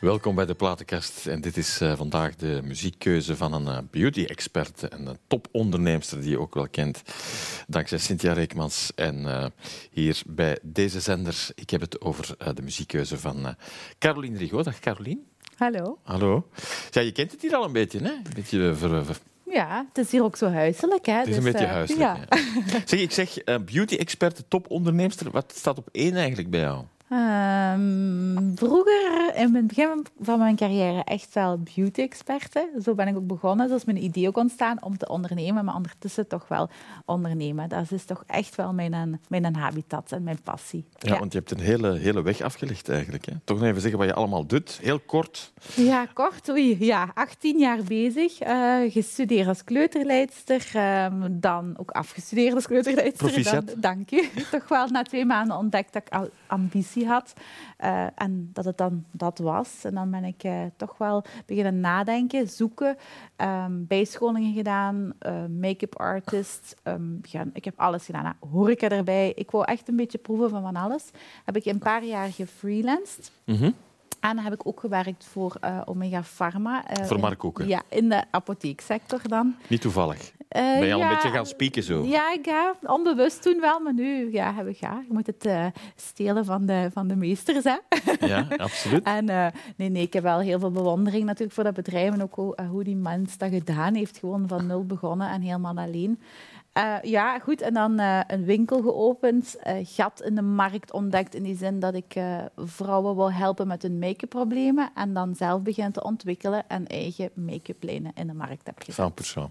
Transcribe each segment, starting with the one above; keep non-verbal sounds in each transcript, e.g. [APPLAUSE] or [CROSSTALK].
Welkom bij de Platenkast. En dit is uh, vandaag de muziekkeuze van een uh, beauty-expert en een topondernemster die je ook wel kent. Dankzij Cynthia Reekmans. En uh, hier bij deze zender, ik heb het over de muziekkeuze van Caroline Rigaud. Dag Caroline. Hallo. Hallo. Ja, je kent het hier al een beetje, hè? Een beetje ver, ver... Ja, het is hier ook zo huiselijk. Hè? Het is dus, een beetje huiselijk. Ja. Ja. Zeg, ik zeg beauty-expert, topondernemster. Wat staat op één eigenlijk bij jou? Um, vroeger, in het begin van mijn carrière, echt wel beauty-experte. Zo ben ik ook begonnen. Zo is mijn idee ook ontstaan om te ondernemen, maar ondertussen toch wel ondernemen. Dat is toch echt wel mijn, mijn habitat en mijn passie. Ja, want je hebt een hele, hele weg afgelegd eigenlijk. Hè? Toch nog even zeggen wat je allemaal doet, heel kort. Ja, kort. Oei, ja, 18 jaar bezig. Uh, gestudeerd als kleuterleidster, uh, dan ook afgestudeerd als kleuterleidster. Dan, dank u. [LAUGHS] toch wel na twee maanden ontdekt dat ik al ambitie had. Uh, en dat het dan dat was. En dan ben ik uh, toch wel beginnen nadenken, zoeken, um, bijscholingen gedaan, uh, make-up artist. Um, ik heb alles gedaan. Nou, horeca erbij. Ik wou echt een beetje proeven van van alles. Heb ik een paar jaar gefreelanced. Mm -hmm. En dan heb ik ook gewerkt voor uh, Omega Pharma. Uh, voor Mark ook, Ja, in de apotheeksector dan. Niet toevallig? Uh, ben je al een beetje gaan spieken zo? Ja, ik ga onbewust toen wel, maar nu ja, heb ik, ja, je moet het uh, stelen van de, van de meesters. Hè? Ja, [LAUGHS] absoluut. en uh, nee, nee, ik heb wel heel veel bewondering natuurlijk voor dat bedrijf en ook hoe, hoe die mens dat gedaan heeft. Gewoon van nul begonnen en helemaal alleen. Uh, ja, goed. En dan uh, een winkel geopend, uh, gat in de markt ontdekt in die zin dat ik vrouwen wil helpen met hun make-up problemen en dan zelf begin te ontwikkelen en eigen make-up lijnen in de markt heb gezet. Van persoon.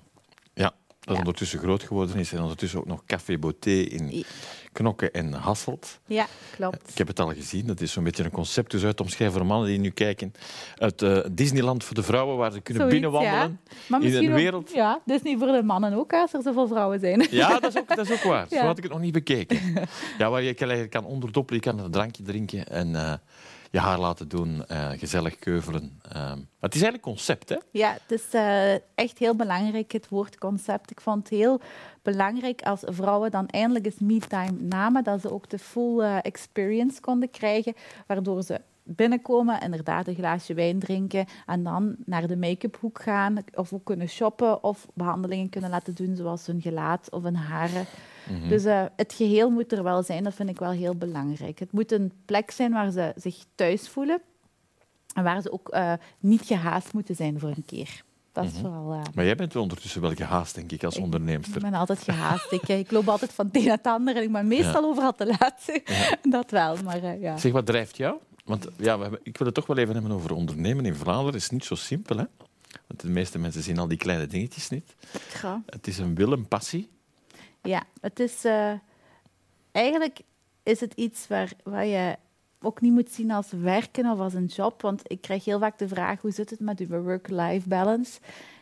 Dat ja. ondertussen groot geworden is en ondertussen ook nog Café Beauté in Knokken en Hasselt. Ja, klopt. Ik heb het al gezien. Dat is zo'n beetje een concept dus uit omschrijven voor mannen die nu kijken. Uit uh, Disneyland voor de vrouwen, waar ze kunnen Zoiets, binnenwandelen ja. in een wereld. Ook, ja, Disney voor de mannen ook, als er zoveel vrouwen zijn. Ja, dat is ook, dat is ook waar. [LAUGHS] Ja. Zo had ik het nog niet bekeken. Ja, waar je kan onderdoppelen, je kan een drankje drinken en... Uh, je haar laten doen, uh, gezellig keuvelen. Maar het is eigenlijk concept, hè? Ja, het is uh, echt heel belangrijk, het woord concept. Ik vond het heel belangrijk als vrouwen dan eindelijk eens me-time namen, dat ze ook de full uh, experience konden krijgen, waardoor ze binnenkomen, inderdaad een glaasje wijn drinken en dan naar de make-up hoek gaan of ook kunnen shoppen of behandelingen kunnen laten doen zoals hun gelaat of hun haren. Mm -hmm. Dus uh, het geheel moet er wel zijn, dat vind ik wel heel belangrijk. Het moet een plek zijn waar ze zich thuis voelen en waar ze ook uh, niet gehaast moeten zijn voor een keer. Dat is mm -hmm. vooral, uh, maar jij bent wel ondertussen wel gehaast, denk ik, als onderneemster. Ik ben altijd [LAUGHS] gehaast. ik, ik loop altijd van het een naar het ander en ik ben meestal ja. overal te laat. Ja. [LAUGHS] Dat wel, maar ja. Zeg, wat drijft jou? Want ja, we hebben, ik wil het toch wel even hebben over ondernemen in Vlaanderen. Het is niet zo simpel, hè? Want de meeste mensen zien al die kleine dingetjes niet. Ja. Het is een wil, een passie. Ja, het is... Uh, eigenlijk is het iets waar, waar je ook niet moet zien als werken of als een job. Want ik krijg heel vaak de vraag, hoe zit het met uw work-life balance?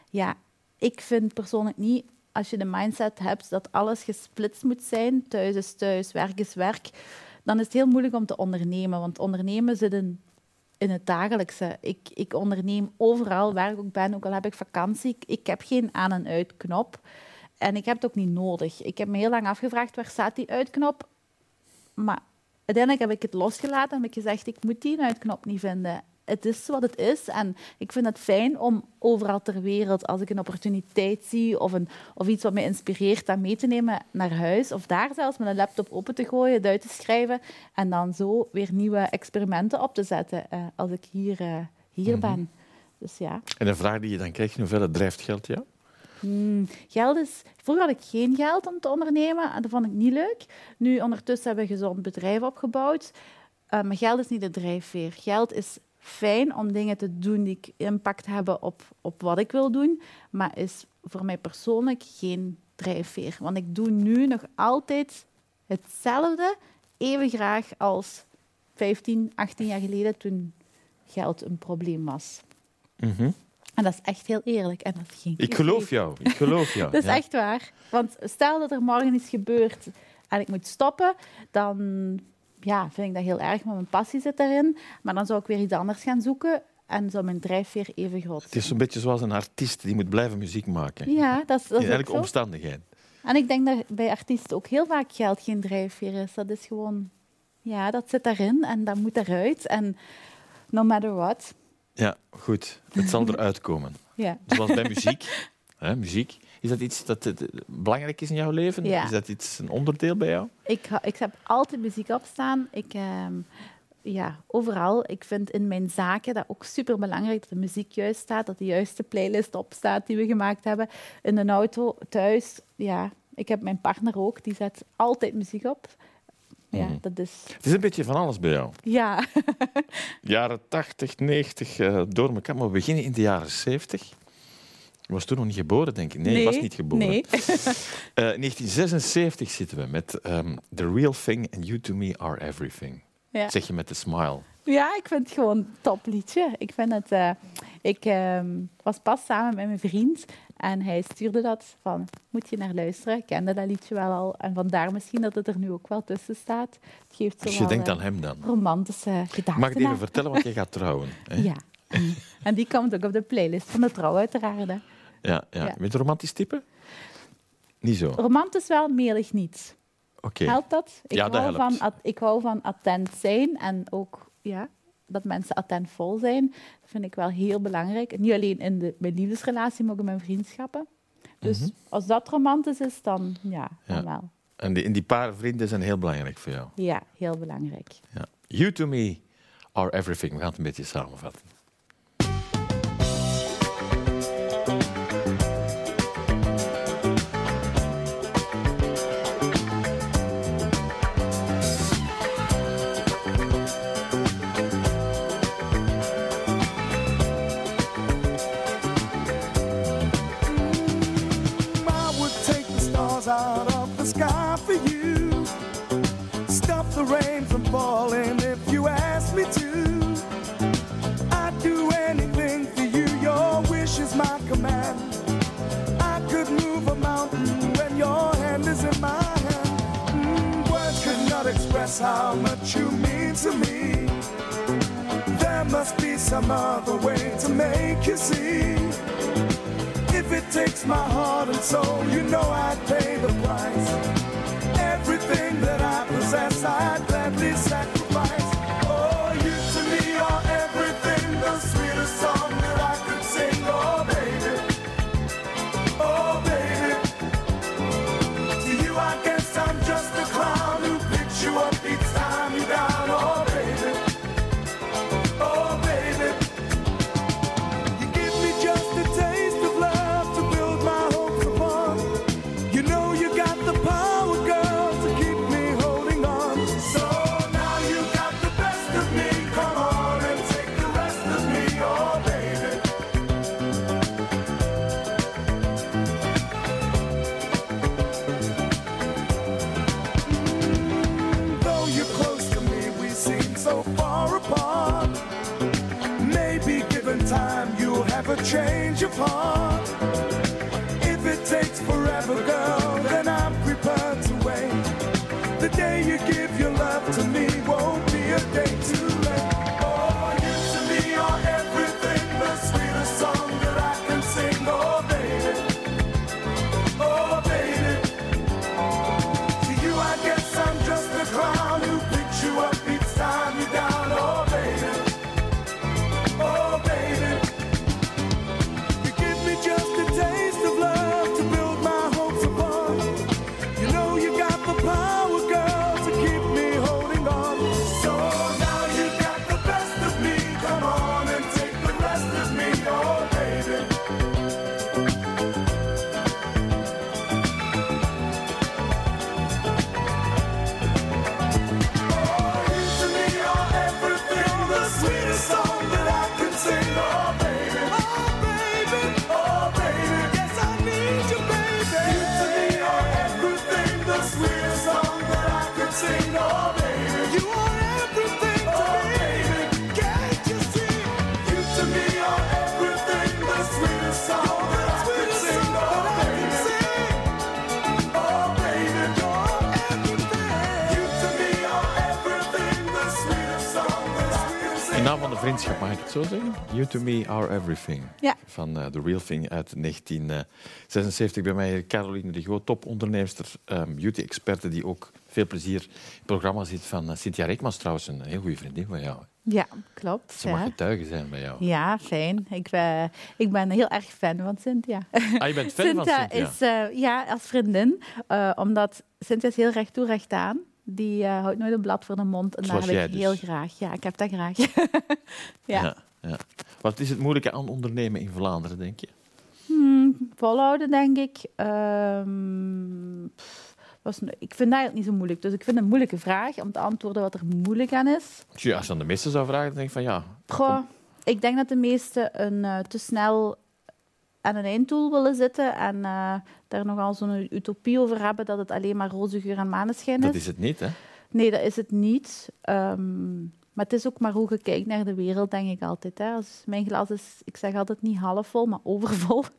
Ja, ik vind persoonlijk niet, als je de mindset hebt dat alles gesplitst moet zijn, thuis is thuis, werk is werk, dan is het heel moeilijk om te ondernemen. Want ondernemen zit in, in het dagelijkse. Ik, ik onderneem overal waar ik ook ben, ook al heb ik vakantie. Ik, heb geen aan- en uitknop. En ik heb het ook niet nodig. Ik heb me heel lang afgevraagd, waar staat die uitknop? Maar uiteindelijk heb ik het losgelaten en heb ik gezegd, ik moet die uitknop niet vinden. Het is wat het is. En ik vind het fijn om overal ter wereld, als ik een opportuniteit zie of, een, of iets wat mij inspireert, dat mee te nemen naar huis. Of daar zelfs met een laptop open te gooien, het uit te schrijven. En dan zo weer nieuwe experimenten op te zetten uh, als ik hier, uh, hier mm -hmm. ben. Dus ja. En een vraag die je dan krijgt, in hoeverre drijft geld jou? Hmm, geld is... Vroeger had ik geen geld om te ondernemen en dat vond ik niet leuk. Nu, ondertussen hebben we een gezond bedrijf opgebouwd. Uh, maar geld is niet de drijfveer. Geld is fijn om dingen te doen die impact hebben op, op wat ik wil doen, maar is voor mij persoonlijk geen drijfveer. Want ik doe nu nog altijd hetzelfde, even graag als 15, 18 jaar geleden toen geld een probleem was. Mm -hmm. En dat is echt heel eerlijk. En dat ging ik geloof jou. Ik geloof jou. [LAUGHS] dat is ja. echt waar. Want stel dat er morgen iets gebeurt en ik moet stoppen, dan ja, vind ik dat heel erg, maar mijn passie zit daarin. Maar dan zou ik weer iets anders gaan zoeken en zou mijn drijfveer even groot zijn. Het is een beetje zoals een artiest die moet blijven muziek maken. Ja, dat is, dat In elke omstandigheid. En ik denk dat bij artiesten ook heel vaak geld geen drijfveer is. Dat is gewoon, ja, dat zit daarin en dat moet eruit. En no matter what. Ja, goed. Het zal eruit komen. [LAUGHS] Ja. Zoals bij muziek. Hè, muziek. Is dat iets dat eh, belangrijk is in jouw leven? Ja. Is dat iets, een onderdeel bij jou? Ik, ik heb altijd muziek opstaan. Ik, ehm, ja, overal. Ik vind in mijn zaken dat ook super belangrijk dat de muziek juist staat, dat de juiste playlist opstaat die we gemaakt hebben. In een auto, thuis. Ja, ik heb mijn partner ook, die zet altijd muziek op. Ja, Mhm. dat is. Het is een beetje van alles bij jou. Ja, [LAUGHS] Jaren 80, 90, eh, door elkaar. Maar we beginnen in de jaren 70. Was toen nog niet geboren, denk ik. Nee, je was niet geboren. Nee. [LAUGHS] Eh, 1976 zitten we met ehm, The Real Thing and You To Me Are Everything. Ja. Zeg je met de smile. Ja, ik vind het gewoon een top liedje. Ik vind het... eh, ik ehm, was pas samen met mijn vriend en hij stuurde dat van, moet je naar luisteren? Ik kende dat liedje wel al. En vandaar misschien dat het er nu ook wel tussen staat. Het geeft zo Dus je denkt eh, aan hem dan. romantische gedachten. Mag ik even vertellen, want je gaat trouwen. [LAUGHS] Hè? Ja. En die komt ook op de playlist van de trouw, uiteraard. hè. Ja, ja. Ja. Met een romantisch type? Niet zo. Oké. Romantisch wel, melig niet. Helpt dat? Ik, Ja, dat hou helpt. Van, ik hou van attent zijn en ook ja, dat mensen attentvol zijn. Dat vind ik wel heel belangrijk. Niet alleen in de, mijn liefdesrelatie, maar ook in mijn vriendschappen. Dus Mhm. als dat romantisch is, dan ja, dan Ja. wel. En die, en die paar vrienden zijn heel belangrijk voor jou. Ja, heel belangrijk. Ja. You to me are everything. We gaan het een beetje samenvatten. Words could not express how much you mean to me. There must be some other way to make you see. If it takes my heart and soul, you know I'd pay the price. Everything that I possess, I'd gladly sacrifice. Vriendschap, mag ik het zo zeggen? You to me are everything. Ja. Van eh, The Real Thing uit 1976. Bij mij hier Caroline de Groot, toponderneemster, um, beauty-experte die ook veel plezier in het programma zit van eh, Cynthia Reekmans trouwens, een heel goede vriendin van jou. Ja, klopt. Ze ja. mag getuige zijn bij jou. Ja, fijn. Ik ben, ik ben heel erg fan van Cynthia. Ah, je bent fan van Cynthia? is, eh, ja, als vriendin. eh, omdat Cynthia is heel recht toe, recht aan. Die eh, houdt nooit een blad voor de mond. En Zoals dat heb ik dus. heel graag. Ja, ik heb dat graag. [LAUGHS] ja. Ja, ja. Wat is het moeilijke aan ondernemen in Vlaanderen, denk je? Hmm, volhouden, denk ik. Ehm, pff, was, ik vind dat eigenlijk niet zo moeilijk. Dus ik vind het een moeilijke vraag om te antwoorden wat er moeilijk aan is. Tja, als je aan de meesten zou vragen, dan denk ik van ja. Goh, ik denk dat de meesten een, eh, te snel aan een einddoel willen zitten en eh, daar nogal zo'n utopie over hebben dat het alleen maar roze geur en maneschijn is. Dat is het niet, hè? Nee, dat is het niet. Ehm, maar het is ook maar hoe je kijkt naar de wereld, denk ik altijd. Hè. Als mijn glas is, ik zeg altijd niet halfvol, maar overvol. [LAUGHS]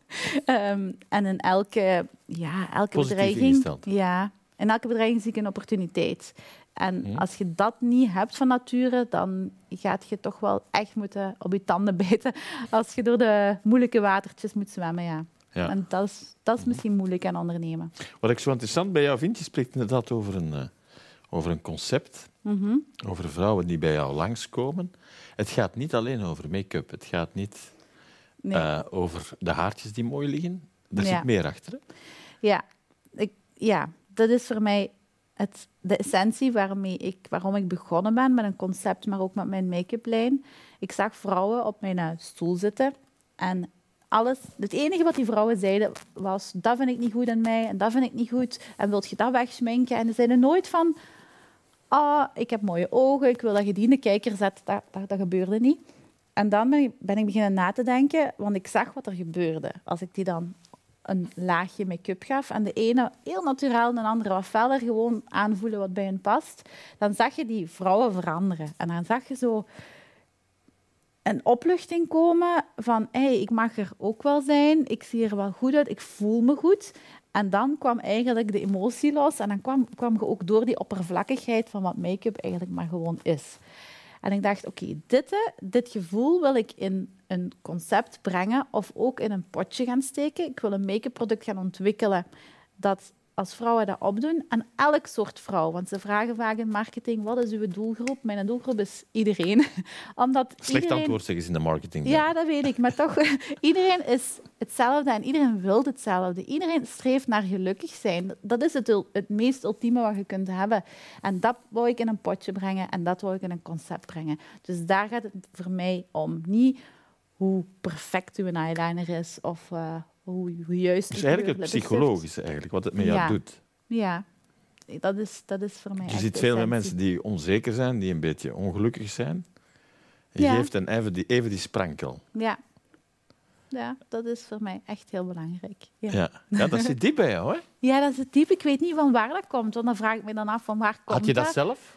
Ehm, en in elke, ja, elke Positief bedreiging... Ja, in elke bedreiging zie ik een opportuniteit. En Mhm. als je dat niet hebt van nature, dan gaat je toch wel echt moeten op je tanden [LAUGHS] bijten als je door de moeilijke watertjes moet zwemmen. Ja. Ja. En dat is, dat is misschien moeilijk aan ondernemen. Wat ik zo interessant bij jou vind, je spreekt inderdaad over een, eh, over een concept, Mhm. over vrouwen die bij jou langskomen. Het gaat niet alleen over make-up, het gaat niet Nee. eh, over de haartjes die mooi liggen. Er Ja. zit meer achter. Hè? Ja, ik, ja, dat is voor mij het, de essentie waarmee ik, waarom ik begonnen ben met een concept, maar ook met mijn make-up lijn. Ik zag vrouwen op mijn eh, stoel zitten en alles, het enige wat die vrouwen zeiden was, dat vind ik niet goed aan mij en dat vind ik niet goed en wilt je dat wegschminken? En ze zeiden nooit van, ah, ik heb mooie ogen, ik wil dat je die in de kijker zet. Dat, dat, dat gebeurde niet. En dan ben ik, ben ik beginnen na te denken, want ik zag wat er gebeurde. Als ik die dan een laagje make-up gaf en de ene heel naturaal en de andere wat feller, gewoon aanvoelen wat bij hen past, dan zag je die vrouwen veranderen. En dan zag je zo een opluchting komen van hey, ik mag er ook wel zijn, ik zie er wel goed uit, ik voel me goed. En dan kwam eigenlijk de emotie los en dan kwam, kwam je ook door die oppervlakkigheid van wat make-up eigenlijk maar gewoon is. En ik dacht, oké, dit, eh, dit gevoel wil ik in een concept brengen of ook in een potje gaan steken. Ik wil een make-up product gaan ontwikkelen dat als vrouwen dat opdoen, aan elk soort vrouw. Want ze vragen vaak in marketing, wat is uw doelgroep? Mijn doelgroep is iedereen. [LAUGHS] Omdat Slecht iedereen... antwoord zeggen ze in de marketing. Ja, dat weet ik. Maar toch, [LAUGHS] iedereen is hetzelfde en iedereen wil hetzelfde. Iedereen streeft naar gelukkig zijn. Dat is het, het meest ultieme wat je kunt hebben. En dat wou ik in een potje brengen en dat wou ik in een concept brengen. Dus daar gaat het voor mij om. Niet hoe perfect uw eyeliner is of eh, hoe, hoe juist... Het is eigenlijk het psychologische, eigenlijk, wat het met jou Ja. doet. Ja, dat is, dat is voor mij Je ziet veel meer mensen die onzeker zijn, die een beetje ongelukkig zijn. Je Ja. geeft hen even die, even die sprankel. Ja. ja, dat is voor mij echt heel belangrijk. Ja. Ja. Ja. dat zit diep bij jou, hè? [LAUGHS] Ja, dat het type. Ik weet niet van waar dat komt. Want dan vraag ik me dan af van waar komt Had je dat zelf?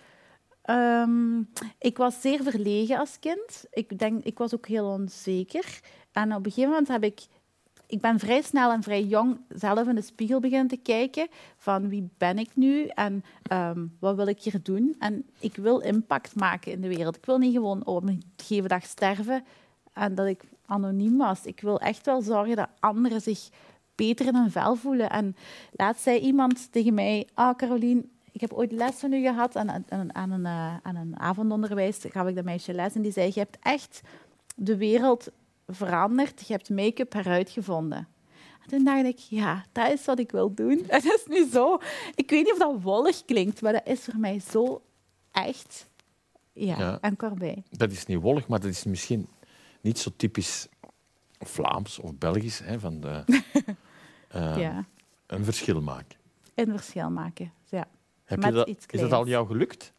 Ehm, ik was zeer verlegen als kind. Ik, denk, ik was ook heel onzeker. En op een gegeven moment heb ik... Ik ben vrij snel en vrij jong zelf in de spiegel beginnen te kijken van wie ben ik nu en ehm, wat wil ik hier doen. En ik wil impact maken in de wereld. Ik wil niet gewoon op een gegeven dag sterven en dat ik anoniem was. Ik wil echt wel zorgen dat anderen zich beter in hun vel voelen. En laatst zei iemand tegen mij, ah Carolien, ik heb ooit les van u gehad aan, aan, een, eh, aan een avondonderwijs gaf ik dat meisje les en die zei, je hebt echt de wereld veranderd, je hebt make-up heruitgevonden. En toen dacht ik, ja, dat is wat ik wil doen. [LAUGHS] En dat is nu zo. Ik weet niet of dat wollig klinkt, maar dat is voor mij zo echt. Ja, Ja. en. Dat is niet wollig, maar dat is misschien niet zo typisch Vlaams of Belgisch. Hè, van de, [LAUGHS] eh, ja, Een verschil maken. een verschil maken. Ja. Heb Met je dat, is dat al jou gelukt?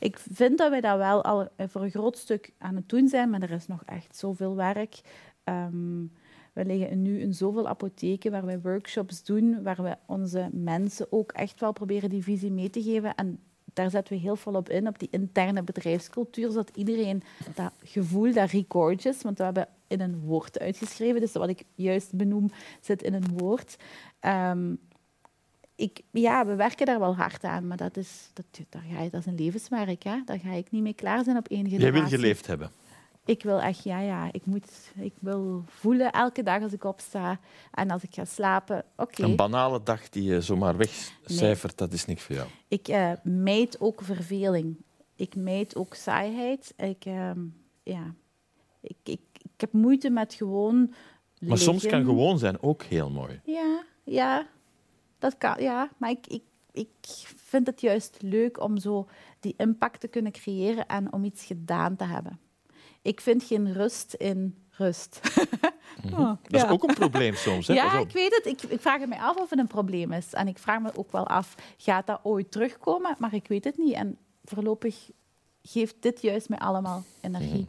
Ik vind dat wij dat wel al eh, voor een groot stuk aan het doen zijn, maar er is nog echt zoveel werk. Ehm, we liggen nu in zoveel apotheken waar wij workshops doen, waar we onze mensen ook echt wel proberen die visie mee te geven. En daar zetten we heel veel op in, op die interne bedrijfscultuur, zodat iedereen dat gevoel, dat regorges, want we hebben in een woord uitgeschreven, dus wat ik juist benoem, zit in een woord. Ehm, ik, ja, we werken daar wel hard aan, maar dat is, dat, daar ga je, dat is een levenswerk. Hè? Daar ga ik niet mee klaar zijn op één Jij generatie. wil geleefd hebben. Ik wil echt, ja, ja. Ik, moet, ik wil voelen elke dag als ik opsta en als ik ga slapen. Oké, Een banale dag die je zomaar wegcijfert, dat is niks voor jou. ik eh meet ook verveling. ik meet ook saaiheid. Ik, ehm, ja, ik, ik, ik heb moeite met gewoon. Maar soms kan gewoon zijn ook heel mooi. Ja, ja, dat kan. Ja, maar ik, ik, ik vind het juist leuk om zo die impact te kunnen creëren en om iets gedaan te hebben. Ik vind geen rust in rust. [LAUGHS] Oh, Mhm. Dat ja. is ook een probleem soms. Hè? Ja, ik weet het. Ik, ik vraag het mij af of het een probleem is. En ik vraag me ook wel af, gaat dat ooit terugkomen? Maar ik weet het niet. En voorlopig geeft dit juist mij allemaal energie.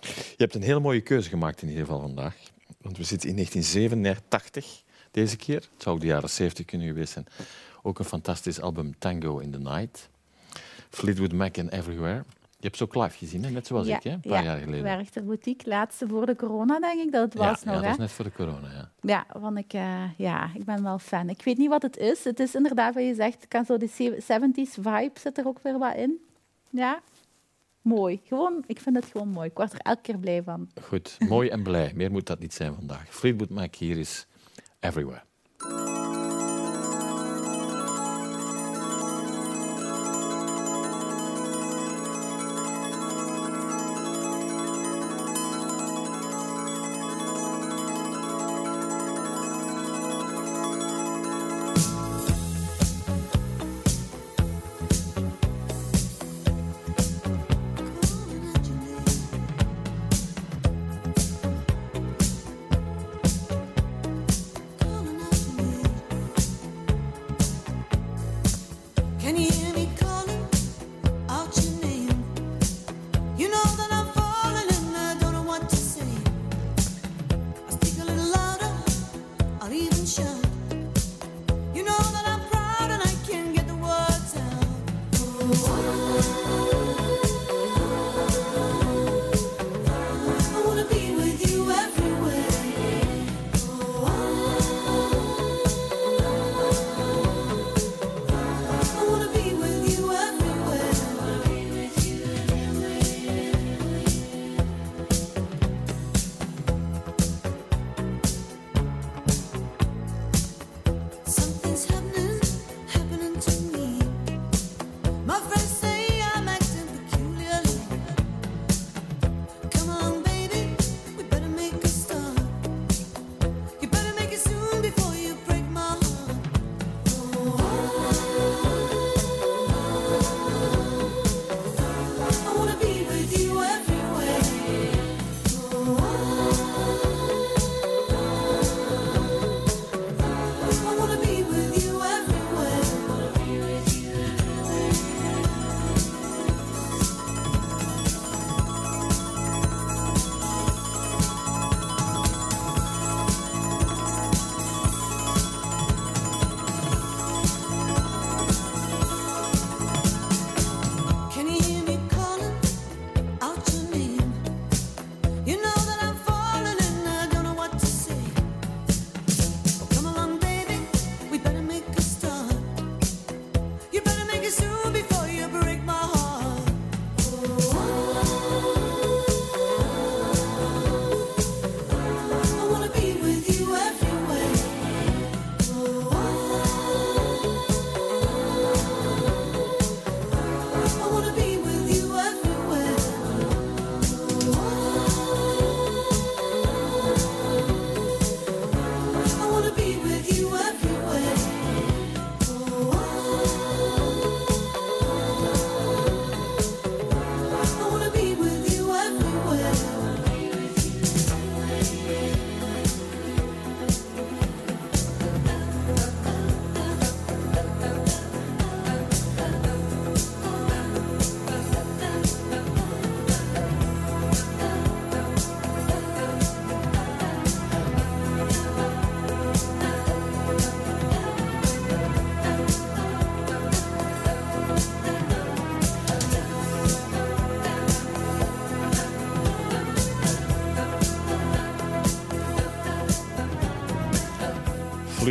Je hebt een hele mooie keuze gemaakt in ieder geval vandaag. Want we zitten in 1987 deze keer. Het zou ook de jaren 70 kunnen geweest zijn. Ook een fantastisch album Tango in the Night. Fleetwood Mac and Everywhere. Je hebt ze ook live gezien, hè? net zoals ik, hè? een paar jaar geleden. Werchter Boutique, laatste voor de corona, denk ik dat het was ja, nog. ja, dat was net voor de corona. Ja. Ja, want ik, eh, ja, ik ben wel fan. Ik weet niet wat het is. Het is inderdaad wat je zegt, kan zo die 70s vibe zit er ook weer wat in. Ja, mooi. Gewoon, ik vind het gewoon mooi. Ik word er elke keer blij van. Goed, mooi en blij. Meer moet dat niet zijn vandaag. Fleetwood Mac hier is Everywhere.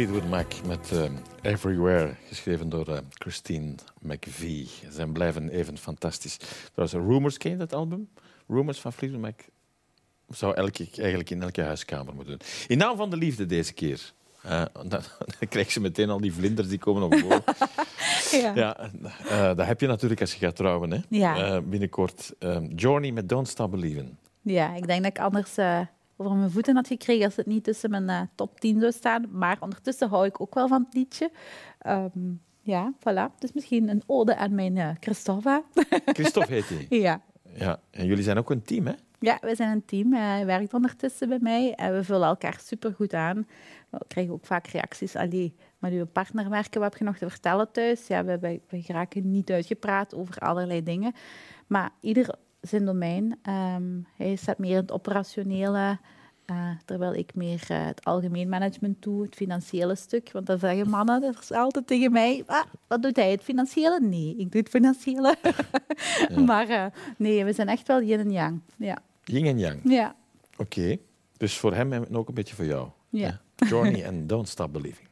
Fleetwood Mac met eh, Everywhere, geschreven door eh, Christine McVie. Ze blijven even fantastisch. Trouwens, Rumors, ken je dat album? Rumors van Fleetwood Mac zou elke, eigenlijk in elke huiskamer moeten doen. In naam van de liefde deze keer. Eh, [LAUGHS] dan, dan krijg je meteen al die vlinders die komen op boven. [LAUGHS] Ja. Ja, dat heb je natuurlijk als je gaat trouwen. Hè? Ja. Binnenkort Journey met Don't Stop Believing. Ja, ik denk dat ik anders over mijn voeten had gekregen als het niet tussen mijn eh, top 10 zou staan. Maar ondertussen hou ik ook wel van het liedje. Ehm, ja, voilà. Dus misschien een ode aan mijn eh Christophe. [LAUGHS] Christophe heet hij. ja. Ja. En jullie zijn ook een team, hè? Ja, we zijn een team. Eh, Hij werkt ondertussen bij mij en we vullen elkaar supergoed aan. We krijgen ook vaak reacties. Allee, met uw partner werken, wat heb je nog te vertellen thuis? Ja, we, we, we geraken niet uitgepraat over allerlei dingen. Maar ieder zijn domein. Ehm, hij staat meer in het operationele, eh, terwijl ik meer eh, het algemeen management doe, het financiële stuk. Want dan zeggen mannen dat is altijd tegen mij, ah, wat doet hij, het financiële? Nee, ik doe het financiële. [LAUGHS] maar eh, nee, we zijn echt wel yin en yang. Ja. Yin en Yang. Ja. Oké. Dus voor hem en ook een beetje voor jou. Ja. Journey en Don't Stop Believing.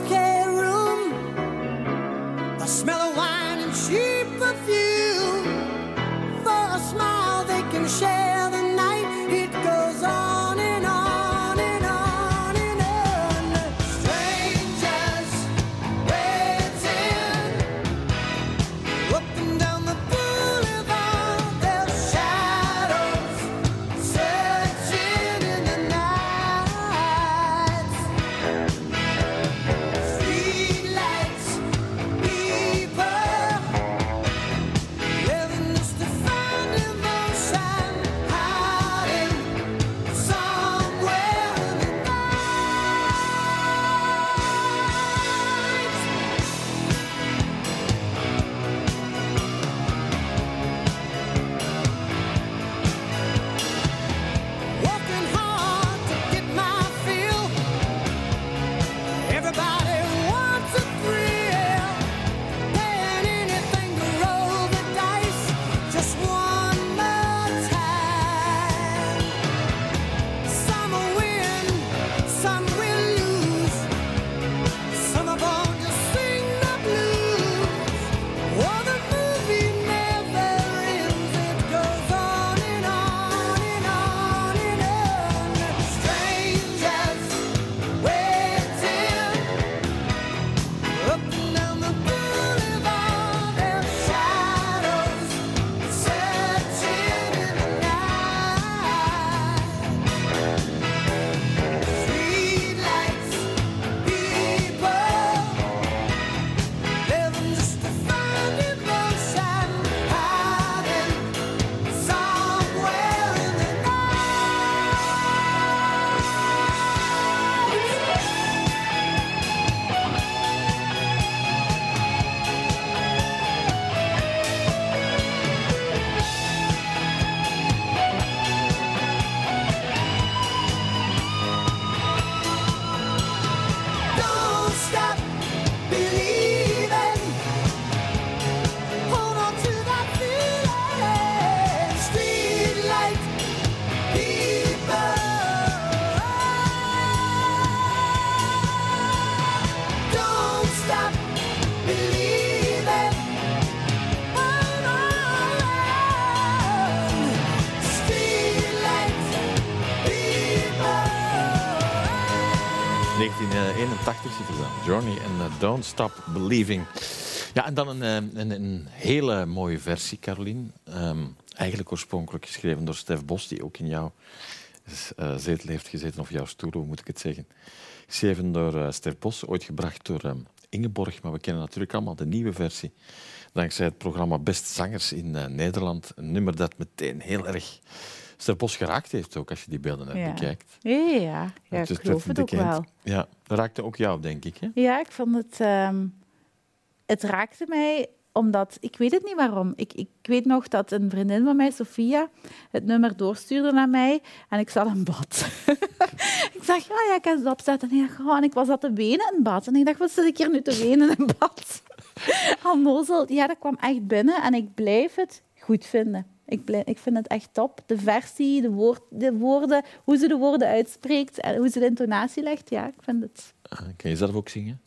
In a Don't Stop Believing. Ja, en dan een, eh, een, een hele mooie versie, Caroline. Ehm, eigenlijk oorspronkelijk geschreven door Stef Bos, die ook in jouw eh, zetel heeft gezeten, of jouw stoel, hoe moet ik het zeggen. Geschreven door Ster Bos, ooit gebracht door eh, Ingeborg, maar we kennen natuurlijk allemaal de nieuwe versie. Dankzij het programma Best Zangers in Nederland. Een nummer dat meteen heel erg Ster Bos geraakt heeft, ook als je die beelden hebt Ja. bekijkt. Ja, ja, ik geloof het ook wel. Ja, dat raakte ook jou, denk ik. Hè? Ja, ik vond het... ehm, het raakte mij omdat... Ik weet het niet waarom. Ik, ik weet nog dat een vriendin van mij, Sophia, het nummer doorstuurde naar mij. En ik zat in bad. [LAUGHS] ik dacht, ja, ja, ik heb het opzetten. En ik, dacht, oh, en ik was aan te wenen in bad. En ik dacht, wat zit ik hier nu te wenen in bad? [LAUGHS] Onnozel. Ja, dat kwam echt binnen. En ik blijf het goed vinden. Ik, ik vind het echt top. De versie, de, woord, de woorden, hoe ze de woorden uitspreekt en hoe ze de intonatie legt. Ja, ik vind het Ah, Kan je zelf ook zingen?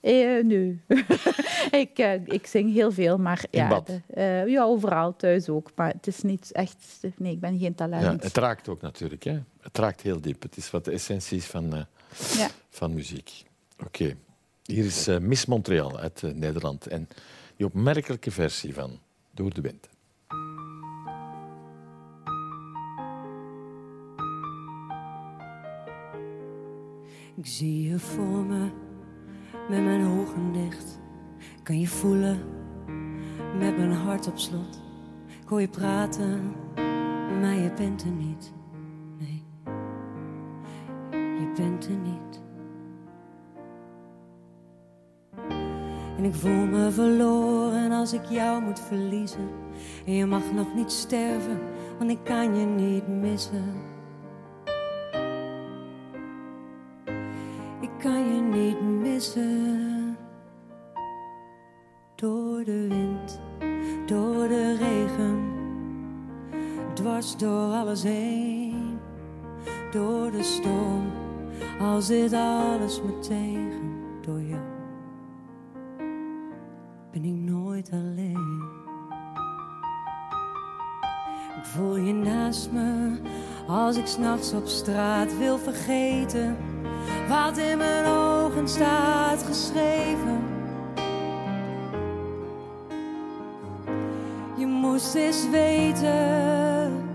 eh, nee. [LAUGHS] ik, eh, ik zing heel veel, maar ja, de- eh, ja, overal, thuis ook. Maar het is niet echt... Nee, ik ben geen Ja, talent. het raakt ook natuurlijk. Hè? Het raakt heel diep. Het is wat de essentie is van, Ja. van muziek. Oké. Hier is Miss Montreal uit Nederland. En die opmerkelijke versie van Door de Wind. Ik zie je voor me met mijn ogen dicht. Kan je voelen met mijn hart op slot. Ik hoor je praten, maar je bent er niet. Nee, je bent er niet. En ik voel me verloren als ik jou moet verliezen. En je mag nog niet sterven, want ik kan je niet missen. Door de wind, door de regen, dwars door alles heen. Door de storm, al zit alles me tegen. Door jou ben ik nooit alleen. Ik voel je naast me als ik s'nachts op straat wil vergeten wat in mijn ogen staat geschreven. Je moest eens weten.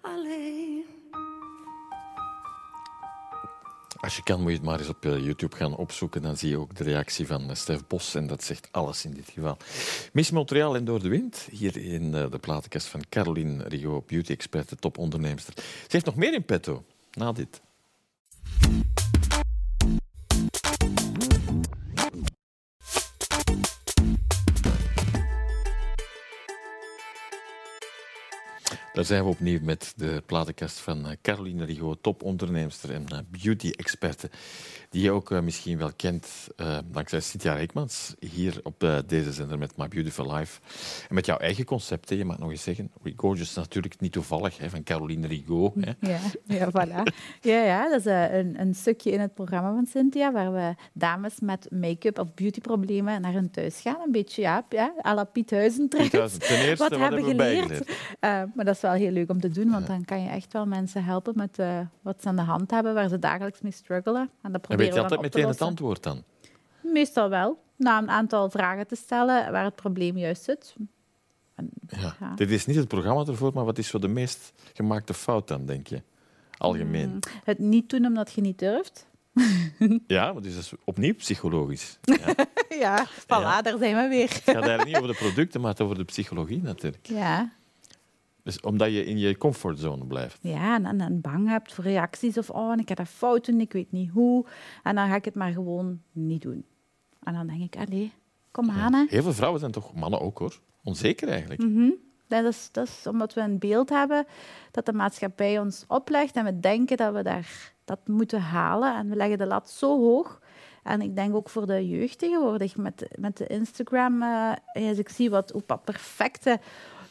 Alleen. Als je kan, moet je het maar eens op eh, YouTube gaan opzoeken. Dan zie je ook de reactie van eh, Stef Bos. En dat zegt alles in dit geval. Miss Montreal en Door de Wind. Hier in eh, de platenkast van Caroline Rigaud, beauty-expert, de topondernemster. Ze heeft nog meer in petto, na dit. Daar zijn we opnieuw met de platenkast van eh, Caroline Rigaud, topondernemster en eh, beauty-experte, die je ook eh, misschien wel kent dankzij Cynthia Reekmans, hier op deze zender met My Beautiful Life. En met jouw eigen concept, hè, je mag nog eens zeggen, Gorgeous is natuurlijk niet toevallig, hè, van Caroline Rigaud. Hè. Ja, ja, voilà. Ja, ja, dat is een, een stukje in het programma van Cynthia, waar we dames met make-up of beautyproblemen naar hun thuis gaan. Een beetje, ja, ja à la Piet. Trouwens, Ten eerste, wat, Wat hebben we geleerd? maar dat is wel heel leuk om te doen, want dan kan je echt wel mensen helpen met eh, wat ze aan de hand hebben, waar ze dagelijks mee struggelen. En dat En proberen weet je altijd meteen het antwoord dan? Meestal wel. Na een aantal vragen te stellen waar het probleem juist zit. En En, Ja. ja. Dit is niet het programma ervoor, maar wat is zo de meest gemaakte fout dan, denk je? Algemeen. Mm, Het niet doen omdat je niet durft. [LAUGHS] Ja, maar dus dat is opnieuw psychologisch. Ja. [LAUGHS] Het Ja, voilà, Ja. daar zijn we weer. gaat eigenlijk niet over de producten, maar het over de psychologie natuurlijk. Ja, Dus omdat je in je comfortzone blijft. ja en, en bang hebt voor reacties of oh, en ik heb dat fout doen, ik weet niet hoe. En dan ga ik het maar gewoon niet doen. En dan denk ik, allee, kom aan hè. Heel veel vrouwen zijn toch, mannen ook hoor, onzeker eigenlijk. Mhm. Dat, is, dat is omdat we een beeld hebben dat de maatschappij ons oplegt en we denken dat we daar, dat moeten halen. En we leggen de lat zo hoog. En ik denk ook voor de jeugd tegenwoordig met, met de Instagram. eh, als ik zie wat, hoe wat perfecte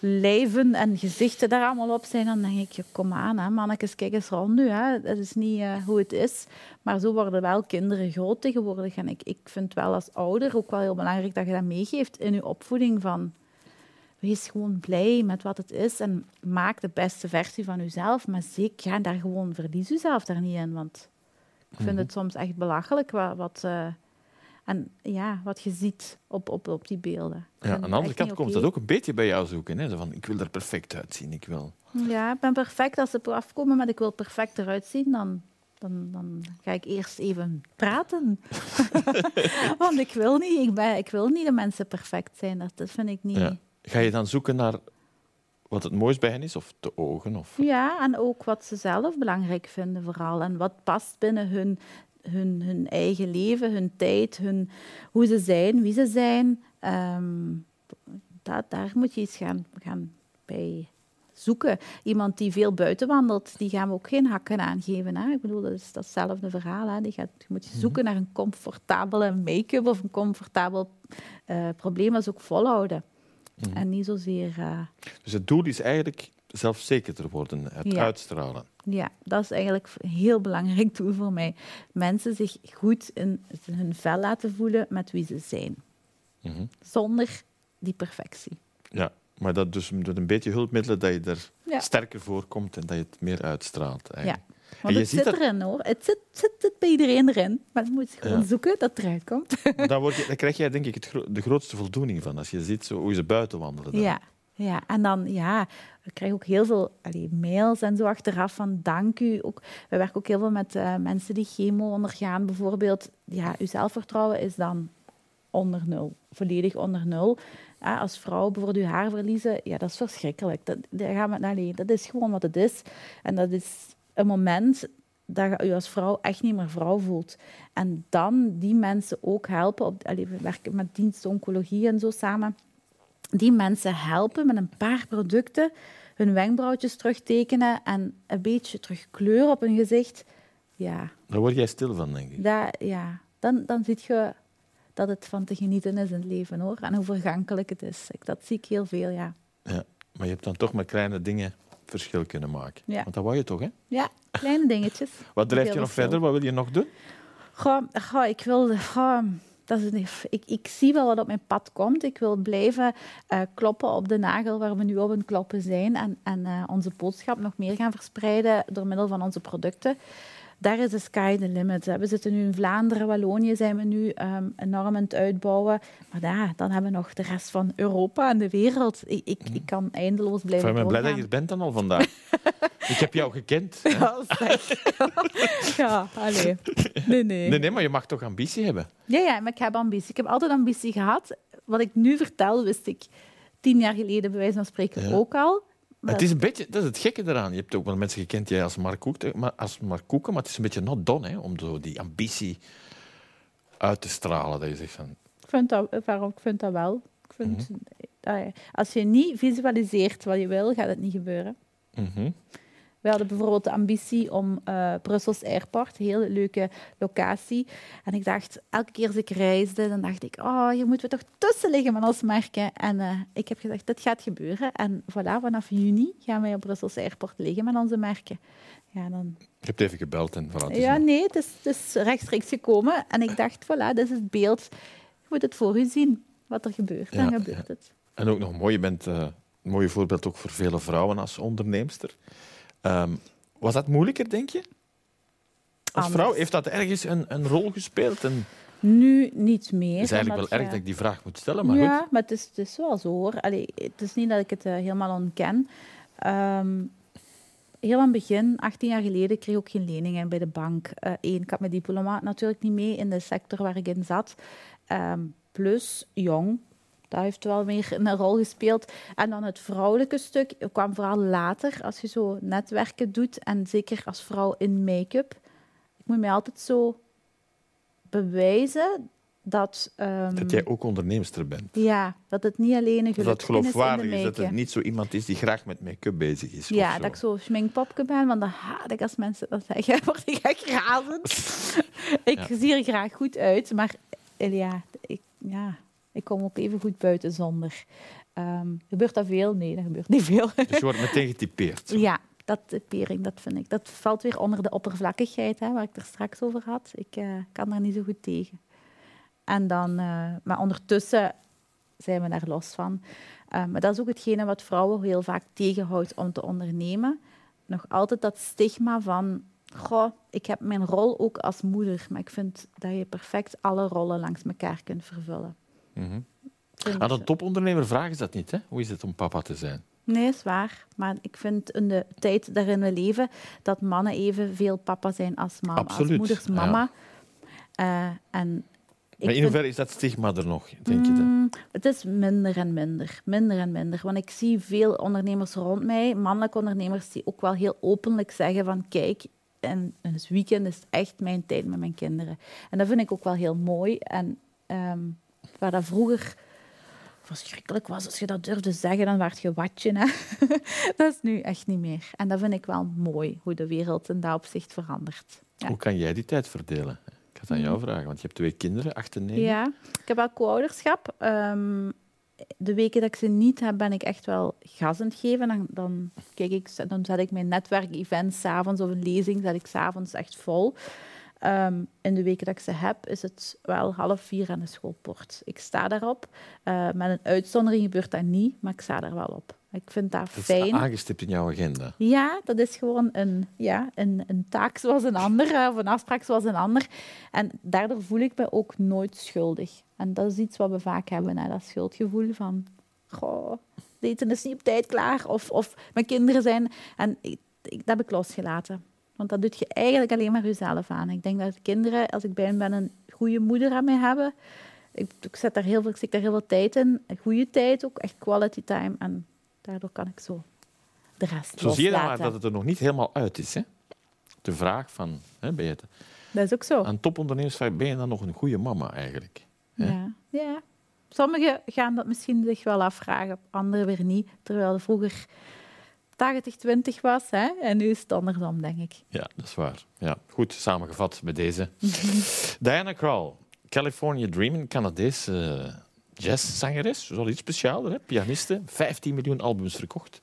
lijven en gezichten daar allemaal op zijn, dan denk ik, ja, kom aan, hè, mannetjes, kijk eens rond nu. Hè. Dat is niet eh, hoe het is. Maar zo worden wel kinderen groot tegenwoordig. En ik, ik vind wel als ouder ook wel heel belangrijk dat je dat meegeeft in je opvoeding van wees gewoon blij met wat het is en maak de beste versie van jezelf. Maar zeker, ga daar gewoon, verlies jezelf daar niet in. Want ik vind het soms echt belachelijk wat, wat, eh, en, ja, wat je ziet op, op, op die beelden. Ja, aan de andere kant komt dat ook een beetje bij jou zoeken. Hè? Zo van, ik wil er perfect uitzien. Ik wil... Ja, ik ben perfect. Als ze afkomen met ik wil perfect eruit zien, dan, dan, dan ga ik eerst even praten. [LAUGHS] Want ik wil niet, ik, ben, ik wil niet dat mensen perfect zijn. Dat, dat vind ik niet. Ja. Ga je dan zoeken naar wat het mooist bij hen is? Of de ogen? Of... Ja, en ook wat ze zelf belangrijk vinden vooral. En wat past binnen hun, hun, hun eigen leven, hun tijd, hun, hoe ze zijn, wie ze zijn. Ehm, dat, daar moet je iets gaan, gaan bij zoeken. Iemand die veel buiten wandelt, die gaan we ook geen hakken aangeven. Hè? Ik bedoel, dat is datzelfde verhaal. Hè? Die gaat, je moet je zoeken naar een comfortabele make-up of een comfortabel eh, probleem, is ook volhouden. En niet zozeer... eh, Dus het doel is eigenlijk zelfzekerder worden, het Ja. uitstralen. Ja, dat is eigenlijk een heel belangrijk doel voor mij. Mensen zich goed in hun vel laten voelen met wie ze zijn. Mhm. Zonder die perfectie. Ja, maar dat dus met een beetje hulpmiddelen dat je er Ja. sterker voor komt en dat je het meer uitstraalt. Ja. Eigenlijk. Want je het zit erin hoor. Het zit, zit, zit bij iedereen erin. Maar je moet gewoon Ja. zoeken dat het eruit komt. Dan, word je, dan krijg jij denk ik het gro- de grootste voldoening van als je ziet zo, hoe ze buiten wandelen. Dan. Ja, ja, en dan ja, we krijgen ook heel veel mails en zo achteraf van dank u. Ook, we werken ook heel veel met eh, mensen die chemo ondergaan bijvoorbeeld. Ja, uw zelfvertrouwen is dan onder nul, volledig onder nul. Als vrouw bijvoorbeeld uw haar verliezen, ja, dat is verschrikkelijk. Dat, gaan dat is gewoon wat het is. En dat is een moment dat je als vrouw echt niet meer vrouw voelt. En dan die mensen ook helpen. Op, we werken met dienst oncologie en zo samen die mensen helpen met een paar producten hun wenkbrauwtjes terugtekenen en een beetje terug kleur op hun gezicht. Ja, Daar word jij stil van, denk ik. dat, ja. Dan, dan zie je dat het van te genieten is in het leven hoor. En hoe vergankelijk het is. Ik, dat zie ik heel veel, ja. Ja. Maar je hebt dan toch met kleine dingen verschil kunnen maken. Ja. Want dat wou je toch, hè? Ja, kleine dingetjes. [LAUGHS] Wat drijft je nog verder? Wat wil je nog doen? Goh, goh, ik wil... goh, een- ik, ik zie wel wat op mijn pad komt. Ik wil blijven eh, kloppen op de nagel waar we nu op het kloppen zijn. En, en eh, onze boodschap nog meer gaan verspreiden door middel van onze producten. Daar is de sky the limit. We zitten nu in Vlaanderen, Wallonië zijn we nu ehm, enorm aan het uitbouwen. Maar ja, dan hebben we nog de rest van Europa en de wereld. Ik, ik, ik kan eindeloos blijven Ik ben blij dat je er bent dan al vandaag. [LAUGHS] ik heb jou gekend. hè? Ja, zeg. [LAUGHS] ja, allee. Nee, nee. Nee, nee, maar je mag toch ambitie hebben? Ja, ja, maar ik heb ambitie. Ik heb altijd ambitie gehad. Wat ik nu vertel, wist ik tien jaar geleden bij wijze van spreken Ja. ook al. Het is een beetje, dat is het gekke eraan. Je hebt ook wel mensen gekend jij als Mark Koeken, maar, als Mark Koeken, maar het is een beetje not done hè, om zo die ambitie uit te stralen. Dat je zegt van, ik, vind dat, waarom, ik vind dat wel. Ik vind, Mhm. als je niet visualiseert wat je wil, gaat het niet gebeuren. mhm. We hadden bijvoorbeeld de ambitie om eh Brussels Airport, een hele leuke locatie. En ik dacht, elke keer als ik reisde, dan dacht ik, oh, hier moeten we toch tussen liggen met ons merken. En eh, ik heb gezegd, dat gaat gebeuren. En voilà, vanaf juni gaan wij op Brussels Airport liggen met onze merken. Ja, dan... Je hebt even gebeld en voilà. ja nee, het is, het is rechtstreeks gekomen. En ik dacht, voilà, dit is het beeld. Je moet het voor u zien, wat er gebeurt. Ja, dan gebeurt het. En ook nog mooi, je bent eh, een mooi voorbeeld ook voor vele vrouwen als onderneemster. Ehm, was dat moeilijker, denk je? Als Anders. vrouw heeft dat ergens een, een rol gespeeld? En, Nu niet meer. Het is eigenlijk wel erg dat ik die vraag moet stellen, maar ja, goed. maar het is, het is wel zo hoor. Allee, het is niet dat ik het eh, helemaal ontken. Ehm, heel aan het begin, 18 jaar geleden, kreeg ik ook geen leningen bij de bank. Eén, ik had mijn diploma natuurlijk niet mee in de sector waar ik in zat. Ehm, plus jong, dat heeft wel meer een rol gespeeld. En dan het vrouwelijke stuk kwam vooral later, als je zo netwerken doet. En zeker als vrouw in make-up. Ik moet mij altijd zo bewijzen dat... ehm, Dat jij ook onderneemster bent. ja, dat het niet alleen een Dat het gelukje is in de geloofwaardig is, dat het niet zo iemand is die graag met make-up bezig is. Ja, dat ik zo schminkpopje ben, want dan haat ik als mensen dat zeggen, [LAUGHS] word ik echt razend. [LAUGHS] ik Ja. zie er graag goed uit, maar eh, ja, ik, ja, ik kom ook even goed buiten zonder. Ehm, gebeurt dat veel? Nee, dat gebeurt niet veel. Dus je wordt meteen getypeerd. ja, dat typering, dat vind ik. Dat valt weer onder de oppervlakkigheid, hè, waar ik er straks over had. Ik eh, kan daar niet zo goed tegen. En dan, eh, maar ondertussen zijn we daar los van. Eh, maar dat is ook hetgene wat vrouwen heel vaak tegenhoudt om te ondernemen. Nog altijd dat stigma van, goh, ik heb mijn rol ook als moeder, maar ik vind dat je perfect alle rollen langs elkaar kunt vervullen. Mhm. Aan een topondernemer vragen ze dat niet. Hè? Hoe is het om papa te zijn? Nee, is waar. Maar ik vind in de tijd waarin we leven dat mannen evenveel papa zijn als, mama, als Absoluut, moeders ja. mama. Eh, en ik Maar in hoeverre is dat stigma er nog, denk je? Dat? Mm, het is minder en minder, minder en minder. Want ik zie veel ondernemers rond mij, mannelijke ondernemers, die ook wel heel openlijk zeggen van kijk, en het weekend is echt mijn tijd met mijn kinderen. En dat vind ik ook wel heel mooi. En ehm, waar dat vroeger verschrikkelijk was, als je dat durfde zeggen, dan werd je watje. Hè? [LAUGHS] dat is nu echt niet meer. En dat vind ik wel mooi, hoe de wereld in dat opzicht verandert. Ja. Hoe kan jij die tijd verdelen? Ik ga het aan jou vragen, want je hebt twee kinderen, acht en negen. Ja, ik heb wel co-ouderschap. Ehm, de weken dat ik ze niet heb, ben ik echt wel gas aan het geven. Dan, dan, kijk ik, dan zet ik mijn netwerkevent s'avonds of een lezing zet ik s'avonds echt vol. Ehm, in de weken dat ik ze heb, is het wel half vier aan de schoolpoort. Ik sta daarop. Eh, met een uitzondering gebeurt dat niet, maar ik sta daar wel op. Ik vind dat Dat is fijn. aangestipt in jouw agenda. Ja, dat is gewoon een, ja, een, een taak zoals een ander, eh, of een afspraak zoals een ander. En daardoor voel ik me ook nooit schuldig. En dat is iets wat we vaak hebben, hè, dat schuldgevoel van... Goh, eten is niet op tijd klaar, of, of mijn kinderen zijn... En ik, ik, dat heb ik losgelaten. Want dat doet je eigenlijk alleen maar jezelf aan. Ik denk dat de kinderen, als ik bij hen ben, een goede moeder aan mij hebben. Ik, ik, zet daar heel veel, ik daar heel veel tijd in. Een goede tijd ook, echt quality time. En daardoor kan ik zo de rest Zo zie je dan maar dat het er nog niet helemaal uit is. Hè? De vraag van, hè, ben je het, Dat is ook zo. aan topondernemers ben je dan nog een goede mama eigenlijk? hè? Ja. ja. Sommigen gaan dat misschien zich wel afvragen, anderen weer niet. Terwijl vroeger 80-20 was. Hè? En nu is het andersom, denk ik. Ja, dat is waar. Ja, goed, samengevat bij deze. [LAUGHS] Diana Krall, California Dreaming, Canadese eh, jazzzangeres. Wel iets speciaals, hè? pianiste. 15 miljoen albums verkocht.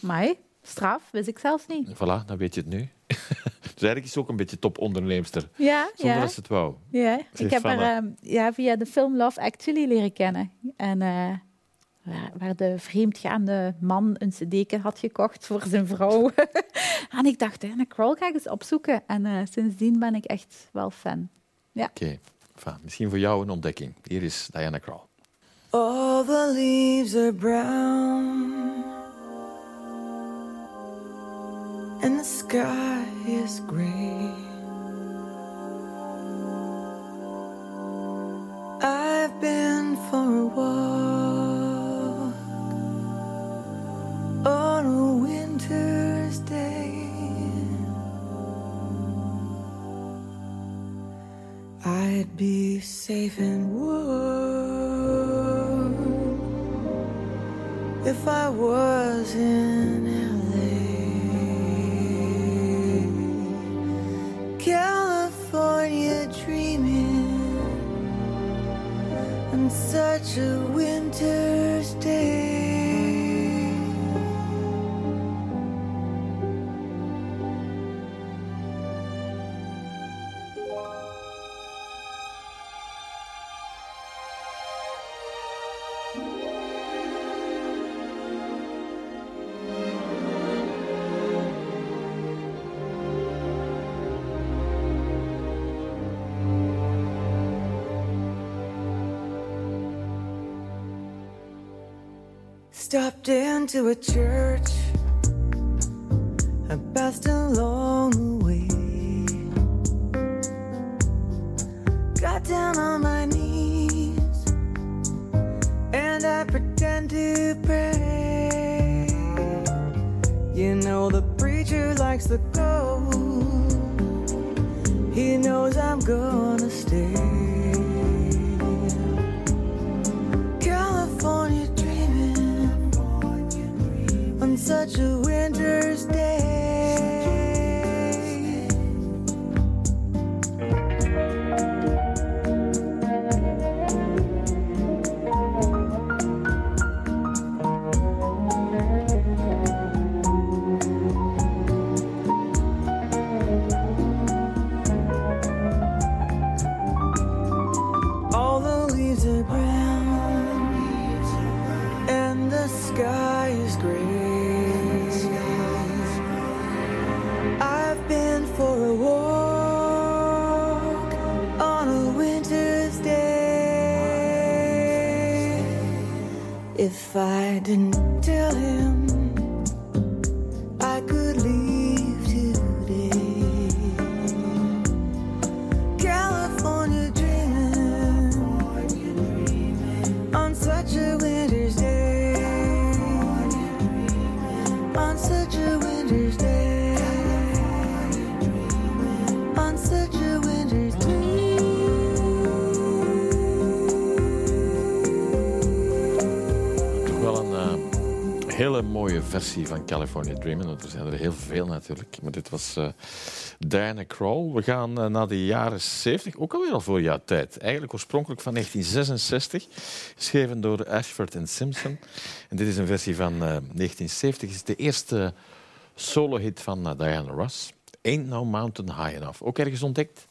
Maar straf, wist ik zelfs niet. Voilà, dan weet je het nu. [LAUGHS] dus eigenlijk is ze ook een beetje topondernemster. Ja, Zonder ja. dat ze het wou. ja. Ze ik heb haar eh, ehm, ja, via de film Love Actually leren kennen. En eh, waar, waar de vreemdgaande man een cd had gekocht voor zijn vrouw. [LAUGHS] en ik dacht, Diana Krall ga ik eens opzoeken. En eh, sindsdien ben ik echt wel fan. Oké, enfin, misschien voor jou een ontdekking. Hier is Diana Krall. All the leaves are brown and the sky is gray. I've been for a walk I'd be safe and warm if I was in LA. California dreaming on such a winter's into a church. I passed along the way. Got down on my knees and I pretend to pray. You know, the preacher likes the go. He knows I'm gonna stay. Such a winter's day. If I didn't tell him hele mooie versie van California Dreaming. Want er zijn er heel veel natuurlijk. Maar dit was eh Diana Krall. We gaan eh, naar de jaren 70, ook alweer al voor jouw tijd. Eigenlijk oorspronkelijk van 1966, geschreven door Ashford en Simpson. En dit is een versie van eh, 1970. Het is de eerste solo-hit van eh, Diana Ross. Ain't No Mountain High Enough. Ook ergens ontdekt?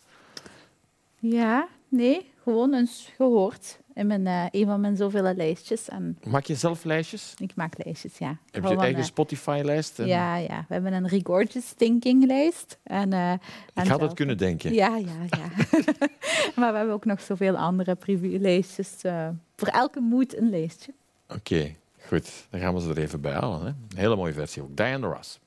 Ja, nee, gewoon eens gehoord in mijn, eh, een van mijn zoveel lijstjes. En Maak je zelf lijstjes? ik maak lijstjes, ja. Heb je je eigen Spotify-lijst? En Ja, ja, we hebben een Regorgeous Thinking lijst. En, eh, en Ik had het zelf- kunnen denken. Ja, ja, ja. [LAUGHS] maar we hebben ook nog zoveel andere preview-lijstjes. eh, voor elke moed een lijstje. Oké, goed. Dan gaan we ze er even bij halen. Hè. Een hele mooie versie ook. Diana Ross.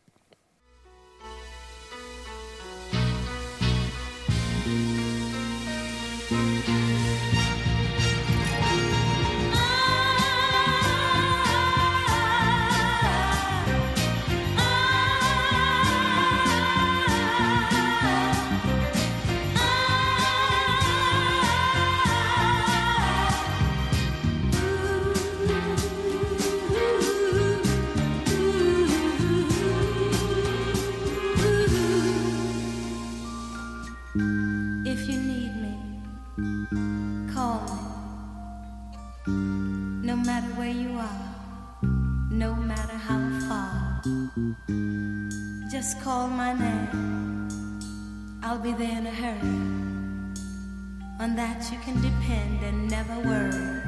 Call my name. I'll be there in a hurry. On that you can depend and never worry.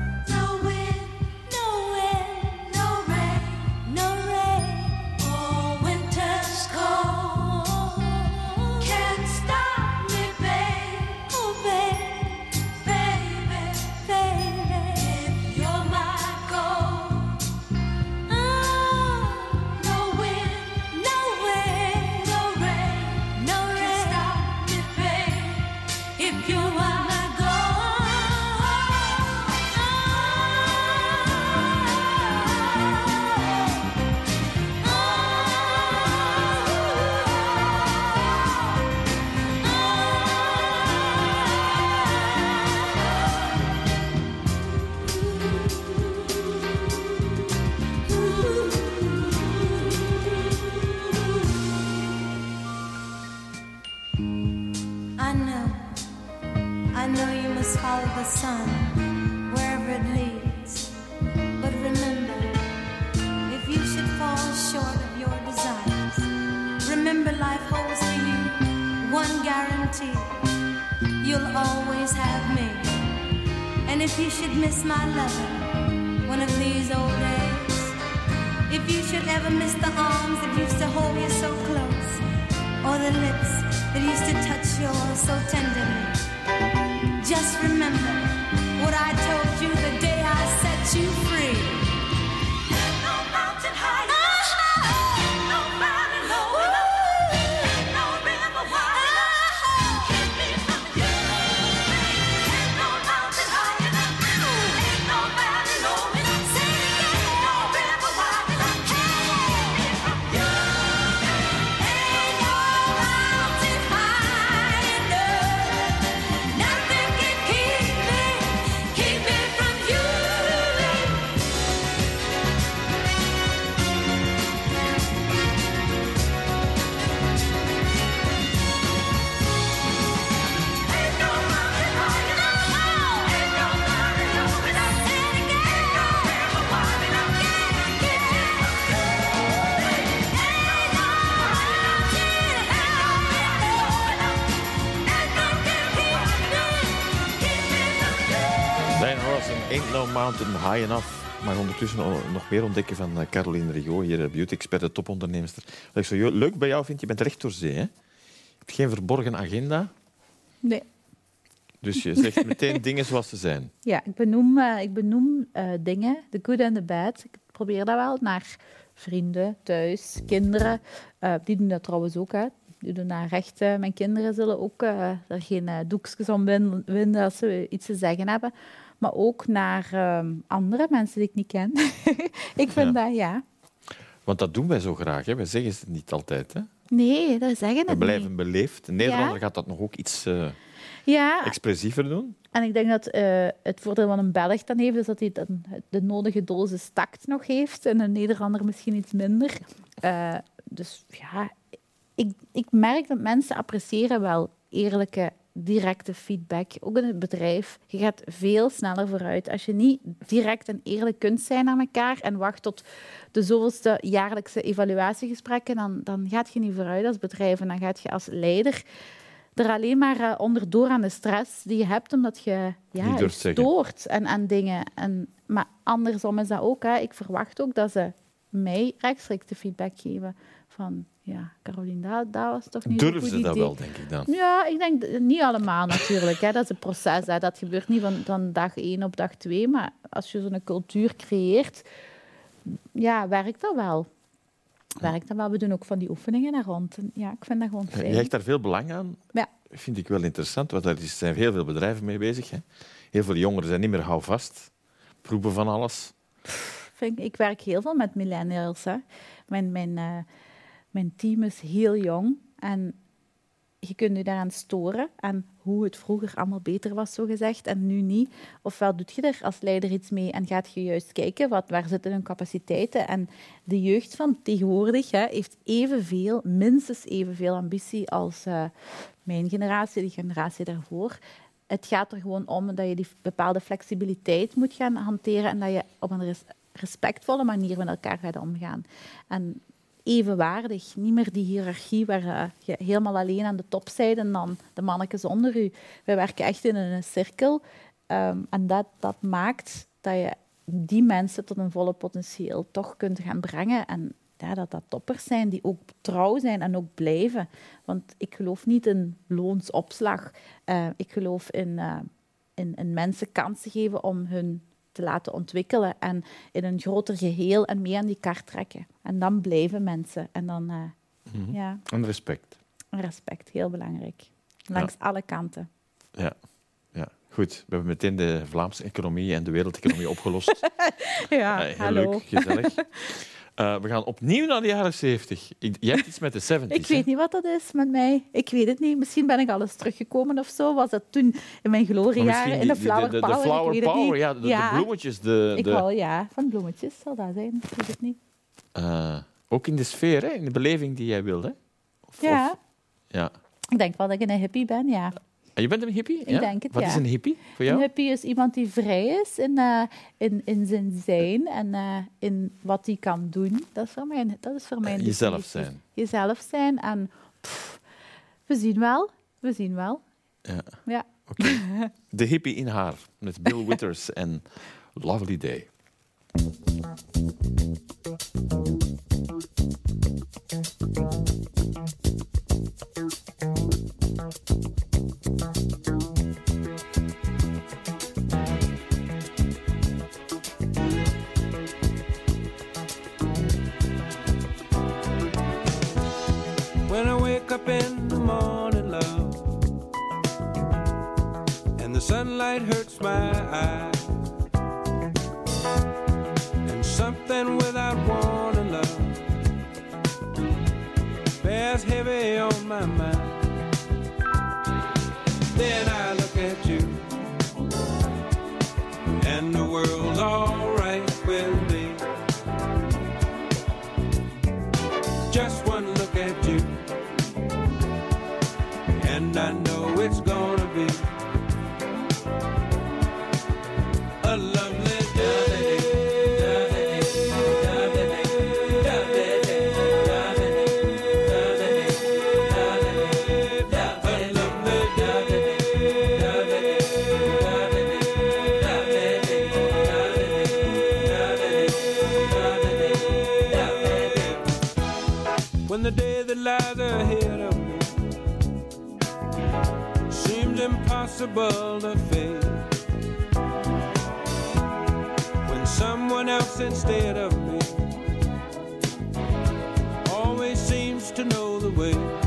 so tender. Mountain High Enough. Maar ondertussen nog meer ontdekken van eh, Caroline Rigaud, hier beauty-expert, de topondernemster. Wat ik zo leuk bij jou vind, je bent recht door zee. Hè? Je hebt geen verborgen agenda, Nee. dus je zegt [LAUGHS] meteen dingen zoals ze zijn. Ja, ik benoem, eh, ik benoem eh, dingen, de good en de bad. Ik probeer dat wel naar vrienden, thuis, kinderen. Eh, die doen dat trouwens ook. Hè. Die doen daar recht. eh, mijn kinderen zullen ook eh, er geen eh, doekjes om win- winden als ze iets te zeggen hebben. Maar ook naar ehm, andere mensen die ik niet ken. [LAUGHS] ik vind dat, ja. Want dat doen wij zo graag. Hè? Wij zeggen het niet altijd. Hè? Nee, dat zeggen We het blijven niet. beleefd. Een Nederlander Ja. gaat dat nog ook iets eh, Ja, expressiever doen. En ik denk dat eh, het voordeel van een Belg dan heeft, is dat hij dan de nodige dosis tact nog heeft. En een Nederlander misschien iets minder. Eh, dus ja, ik, ik merk dat mensen appreciëren wel eerlijke, directe feedback. Ook in het bedrijf. Je gaat veel sneller vooruit. Als je niet direct en eerlijk kunt zijn aan elkaar en wacht tot de zoveelste jaarlijkse evaluatiegesprekken, dan, dan gaat je niet vooruit als bedrijf. En dan gaat je als leider er alleen maar eh, onderdoor aan de stress die je hebt, omdat je ja, stoort aan, aan dingen. En, maar andersom is dat ook. Hè. Ik verwacht ook dat ze mij rechtstreeks de feedback geven van ja, Caroline, dat, dat was toch niet goed ze dat idee. wel, denk ik dan? Ja, ik denk niet allemaal natuurlijk. Hè. Dat is een proces. Hè. Dat gebeurt niet van, van dag één op dag twee. Maar als je zo'n cultuur creëert, ja, werkt dat wel. Werkt dat wel. We doen ook van die oefeningen daar rond. En ja, ik vind dat gewoon Je fijn. hecht daar veel belang aan. Ja. Vind ik wel interessant, want daar zijn heel veel bedrijven mee bezig. Hè? Heel veel jongeren zijn niet meer houvast, proeven van alles. Vind ik, ik werk heel veel met millennials. Hè. Mijn, mijn, eh, mijn team is heel jong en je kunt je daaraan storen aan hoe het vroeger allemaal beter was, zo gezegd, en nu niet. Ofwel doet je er als leider iets mee en gaat je juist kijken wat, waar zitten hun capaciteiten. En de jeugd van tegenwoordig hè, heeft evenveel, minstens evenveel ambitie als eh, mijn generatie, de generatie daarvoor. Het gaat er gewoon om dat je die bepaalde flexibiliteit moet gaan hanteren en dat je op een res- respectvolle manier met elkaar gaat omgaan. En evenwaardig, niet meer die hiërarchie waar eh, je helemaal alleen aan de top bent en dan de mannetjes onder u. Wij werken echt in een cirkel ehm, en dat, dat maakt dat je die mensen tot een volle potentieel toch kunt gaan brengen en ja, dat dat toppers zijn die ook trouw zijn en ook blijven. Want ik geloof niet in loonsopslag. Eh, ik geloof in, eh, in, in mensen kansen geven om hun te laten ontwikkelen en in een groter geheel en mee aan die kar trekken. En dan blijven mensen. En dan, eh, ja, En respect. respect, heel belangrijk. Langs alle kanten. Ja. ja. Goed, we hebben meteen de Vlaamse economie en de wereldeconomie [LAUGHS] opgelost. Ja, heel leuk, gezellig. [LAUGHS] Eh, we gaan opnieuw naar de jaren 70. Ik- Je hebt iets met de [LAUGHS] 70s. Ik weet niet wat dat is met mij. Ik weet het niet. Misschien ben ik al eens teruggekomen of zo. Was dat toen in mijn gloriejaren in de flower de, power? de flower power, ja, de, bloemetjes. De, Ik wel, ja. Van bloemetjes zal dat zijn. Ik weet het niet. eh, ook in de sfeer, hè, in de beleving die jij wilde. Of, Ja. of- ja. Ik denk wel dat ik een hippie ben, ja. En je bent een hippie? Ik ja? denk het, Wat ja. is een hippie voor Een jou? hippie is iemand die vrij is in, eh, in, in zijn zijn en eh, in wat hij kan doen. Dat is voor mij, dat is voor mij een Eh, jezelf definitie. zijn. Jezelf zijn en pff, we zien wel. We zien wel. Ja. Ja. Oké. [LAUGHS] De hippie in haar, met Bill Withers en Lovely Day. To know the way.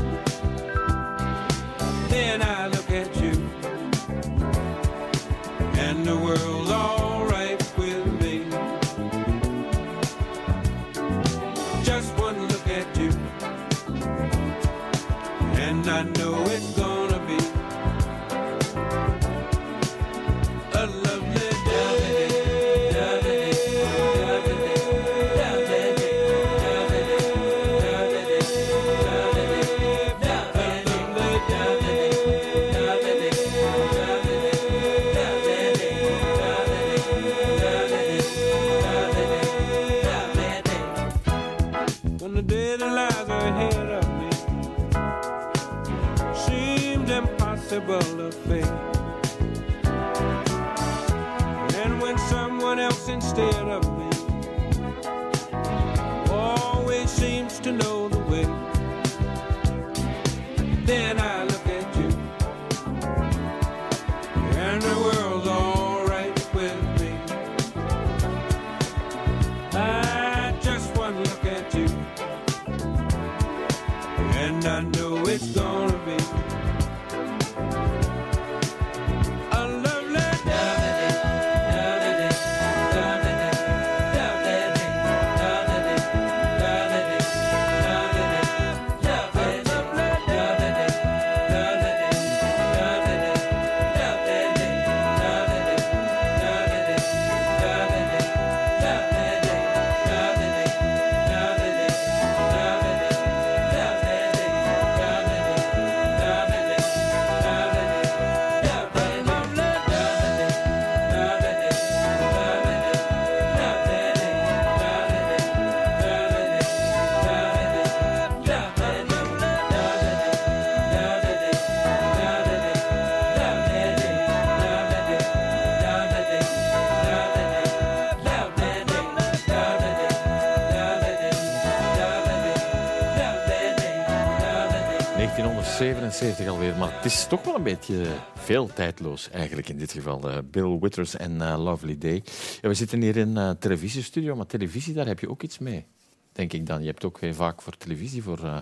1977 alweer, maar het is toch wel een beetje veel tijdloos eigenlijk in dit geval. Eh, Bill Withers en eh, Lovely Day. Ja, we zitten hier in een televisiestudio, maar televisie, daar heb je ook iets mee, denk ik dan. Je hebt ook heel vaak voor televisie, voor, eh,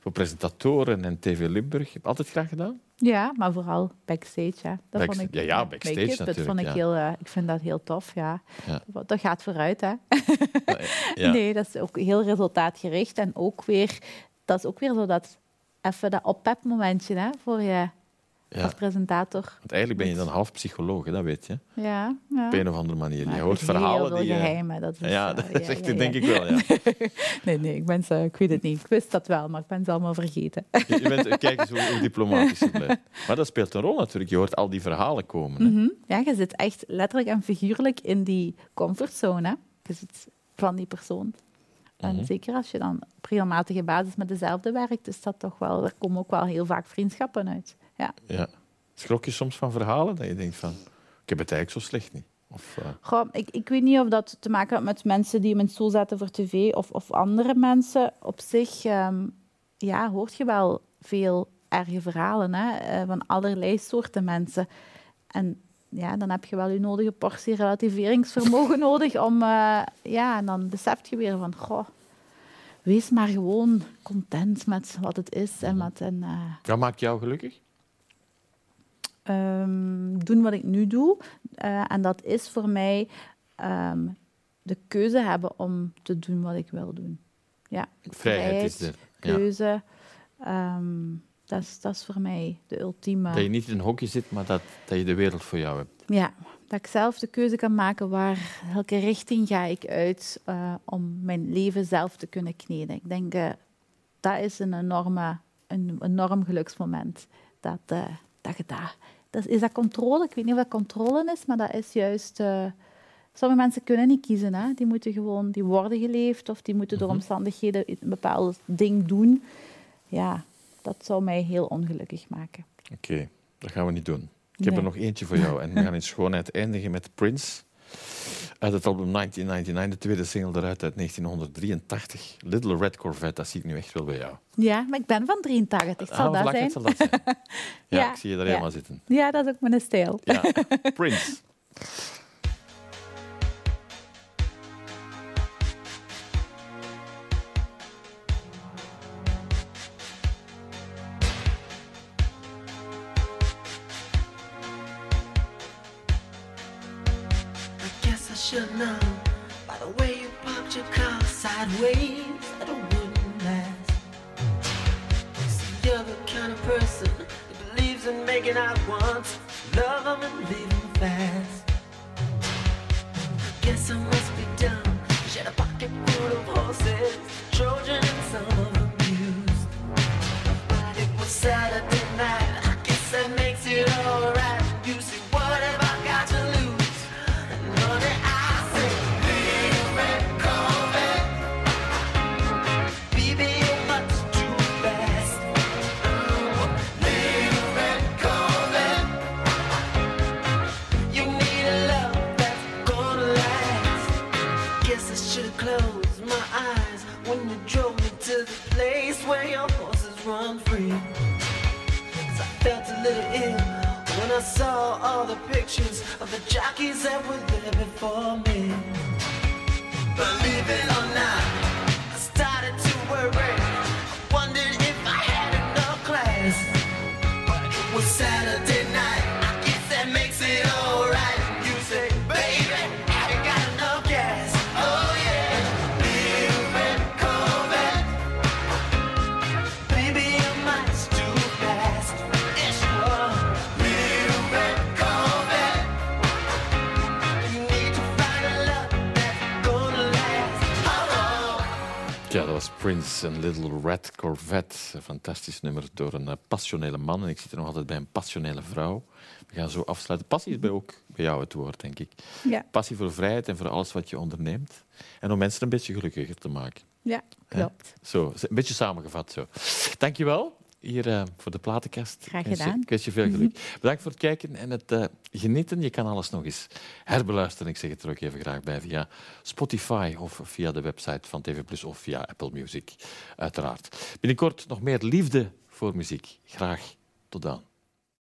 voor presentatoren en TV Limburg. Heb je altijd graag gedaan? Ja, maar vooral backstage. Ja. Dat vond ik, ja, ja, backstage make-up, Dat natuurlijk, vond ik, ja. heel, eh, ik vind dat heel tof, ja. Ja. Dat, gaat vooruit, hè. Ja. [LAUGHS] Nee, dat is ook heel resultaatgericht. En ook weer, dat is ook weer zo dat, even dat oppep momentje hè, voor je Ja. als presentator. Want eigenlijk ben je dan half psycholoog, hè, dat weet je. Ja, ja. Op een of andere manier. Maar Je hoort verhalen die... geheimen. Dat is, Ja, eh, dat zegt ja, denk ik wel, ja. [LAUGHS] Nee, nee, ik, ben zo, ik weet het niet. Ik wist dat wel, maar ik ben ze allemaal vergeten. Je je bent, kijk eens hoe, hoe diplomatisch je blijft. Maar dat speelt een rol natuurlijk. Je hoort al die verhalen komen. Hè. Mhm. Ja, je zit echt letterlijk en figuurlijk in die comfortzone. Hè. Je zit van die persoon. En Mhm. zeker als je dan op regelmatige basis met dezelfde werkt, is dat toch wel, er komen ook wel heel vaak vriendschappen uit. Ja. Ja. Schrok je soms van verhalen dat je denkt van... Ik heb het eigenlijk zo slecht niet. Of, eh, Goh, ik, ik weet niet of dat te maken had met mensen die in stoel zetten voor tv of, of andere mensen. Op zich ehm, ja, hoort je wel veel erge verhalen hè, eh, van allerlei soorten mensen. En ja, dan heb je wel je nodige portie relativeringsvermogen [LAUGHS] nodig om... eh, ja, en dan besef je weer van... Goh, wees maar gewoon content met wat het is. En een, eh, wat maakt jou gelukkig? ehm, doen wat ik nu doe. Eh, en dat is voor mij ehm, de keuze hebben om te doen wat ik wil doen. Ja, Vrijheid is er. Ja. keuze. Dat, is, dat is voor mij de ultieme... Dat je niet in een hokje zit, maar dat, dat je de wereld voor jou hebt. Ja, dat ik zelf de keuze kan maken waar, welke richting ga ik uit eh, om mijn leven zelf te kunnen kneden. Ik denk, eh, dat is een enorme, een enorm geluksmoment. Dat, eh, dat je daar... Dat is, dat controle? Ik weet niet of dat controle is, maar dat is juist... sommige mensen kunnen niet kiezen. Hè? Die moeten gewoon... Die worden geleefd of die moeten door omstandigheden een bepaald ding doen. Ja, dat zou mij heel ongelukkig maken. Oké, dat gaan we niet doen. Ik heb er nog eentje voor jou. En we gaan in schoonheid eindigen met Prince. Uit het album 1999, de tweede single eruit uit 1983. Little Red Corvette, dat zie ik nu echt wel bij jou. Ja, maar ik ben van 83. Zal Ah, dat vlak zijn? het zal dat zijn. [LAUGHS] Ja, Ja, ik zie je daar ja. helemaal zitten. Ja, dat is ook mijn stijl. Ja. Prince. [LAUGHS] know by the way you parked your car sideways it wouldn't last. You're the kind of person that believes in making out once, love 'em and leave 'em fast. I guess I must be dumb. She had a pocket full of horses, Trojan and some Corvette. Een fantastisch nummer door een eh, passionele man. En ik zit er nog altijd bij een passionele vrouw. We gaan zo afsluiten. Passie is bij ook bij jou het woord, denk ik. Ja, Passie voor vrijheid en voor alles wat je onderneemt. En om mensen een beetje gelukkiger te maken. ja klopt. Zo, een beetje samengevat zo. Dankjewel hier eh, voor de platenkast. Graag gedaan. Ik wens je veel geluk. [LAUGHS] Bedankt voor het kijken en het eh, genieten. Je kan alles nog eens herbeluisteren. Ik zeg het er ook even graag bij via Spotify of via de website van TV Plus of via Apple Music, uiteraard. Binnenkort nog meer liefde voor muziek. Graag tot dan.